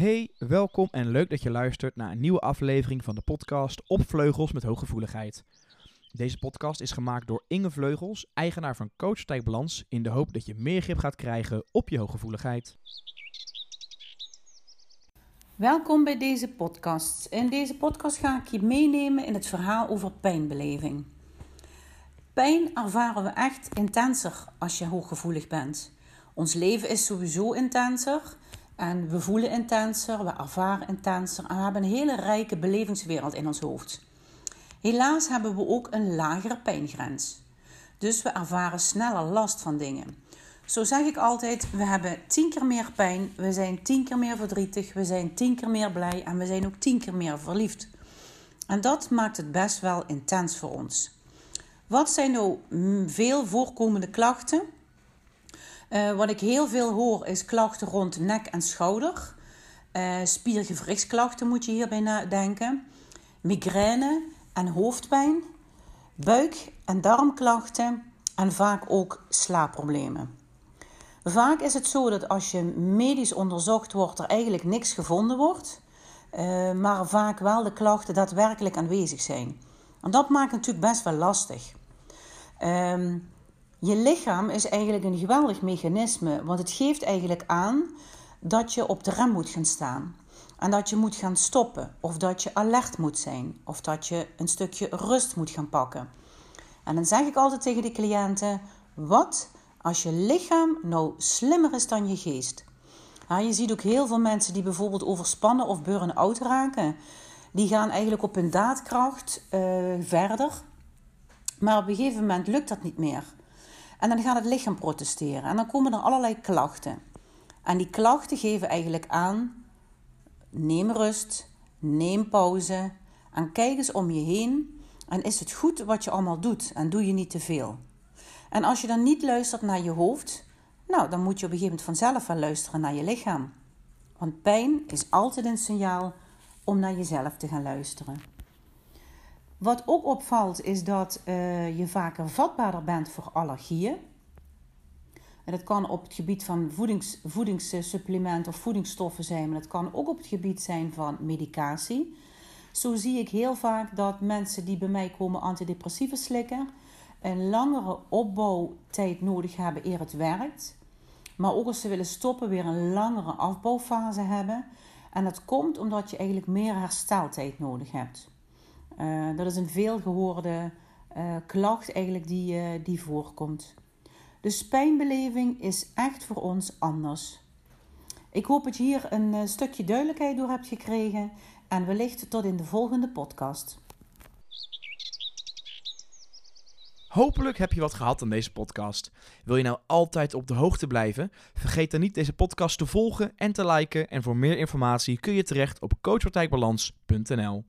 Hey, welkom en leuk dat je luistert naar een nieuwe aflevering van de podcast Op Vleugels met Hooggevoeligheid. Deze podcast is gemaakt door Inge Vleugels, eigenaar van Coach Tijk Balans, in de hoop dat je meer grip gaat krijgen op je hooggevoeligheid. Welkom bij deze podcast. In deze podcast ga ik je meenemen in het verhaal over pijnbeleving. Pijn ervaren we echt intenser als je hooggevoelig bent. Ons leven is sowieso intenser en we voelen intenser, we ervaren intenser en we hebben een hele rijke belevingswereld in ons hoofd. Helaas hebben we ook een lagere pijngrens. Dus we ervaren sneller last van dingen. Zo zeg ik altijd: we hebben tien keer meer pijn, we zijn tien keer meer verdrietig, we zijn tien keer meer blij en we zijn ook tien keer meer verliefd. En dat maakt het best wel intens voor ons. Wat zijn nou veel voorkomende klachten? Uh, wat ik heel veel hoor is klachten rond nek en schouder. Uh, spiergewrichtsklachten moet je hierbij denken. Migraine en hoofdpijn. Buik- en darmklachten. En vaak ook slaapproblemen. Vaak is het zo dat als je medisch onderzocht wordt, er eigenlijk niks gevonden wordt. Uh, maar vaak wel de klachten daadwerkelijk aanwezig zijn. En dat maakt natuurlijk best wel lastig. Um, je lichaam is eigenlijk een geweldig mechanisme, want het geeft eigenlijk aan dat je op de rem moet gaan staan. En dat je moet gaan stoppen, of dat je alert moet zijn, of dat je een stukje rust moet gaan pakken. En dan zeg ik altijd tegen de cliënten: wat als je lichaam nou slimmer is dan je geest? Ja, je ziet ook heel veel mensen die bijvoorbeeld overspannen of burn-out raken. Die gaan eigenlijk op hun daadkracht uh, verder. Maar op een gegeven moment lukt dat niet meer. En dan gaat het lichaam protesteren. En dan komen er allerlei klachten. En die klachten geven eigenlijk aan: neem rust, neem pauze en kijk eens om je heen. En is het goed wat je allemaal doet en doe je niet te veel? En als je dan niet luistert naar je hoofd, nou, dan moet je op een gegeven moment vanzelf wel luisteren naar je lichaam. Want pijn is altijd een signaal om naar jezelf te gaan luisteren. Wat ook opvalt is dat uh, je vaker vatbaarder bent voor allergieën. En dat kan op het gebied van voedings, voedingssupplementen of voedingsstoffen zijn, maar dat kan ook op het gebied zijn van medicatie. Zo zie ik heel vaak dat mensen die bij mij komen antidepressieve slikken, een langere opbouwtijd nodig hebben eer het werkt. Maar ook als ze willen stoppen, weer een langere afbouwfase hebben. En dat komt omdat je eigenlijk meer hersteltijd nodig hebt. Uh, dat is een veelgehoorde uh, klacht eigenlijk die, uh, die voorkomt. Dus pijnbeleving is echt voor ons anders. Ik hoop dat je hier een stukje duidelijkheid door hebt gekregen en wellicht tot in de volgende podcast. Hopelijk heb je wat gehad aan deze podcast. Wil je nou altijd op de hoogte blijven? Vergeet dan niet deze podcast te volgen en te liken. En voor meer informatie kun je terecht op coachpartijbalans.nl.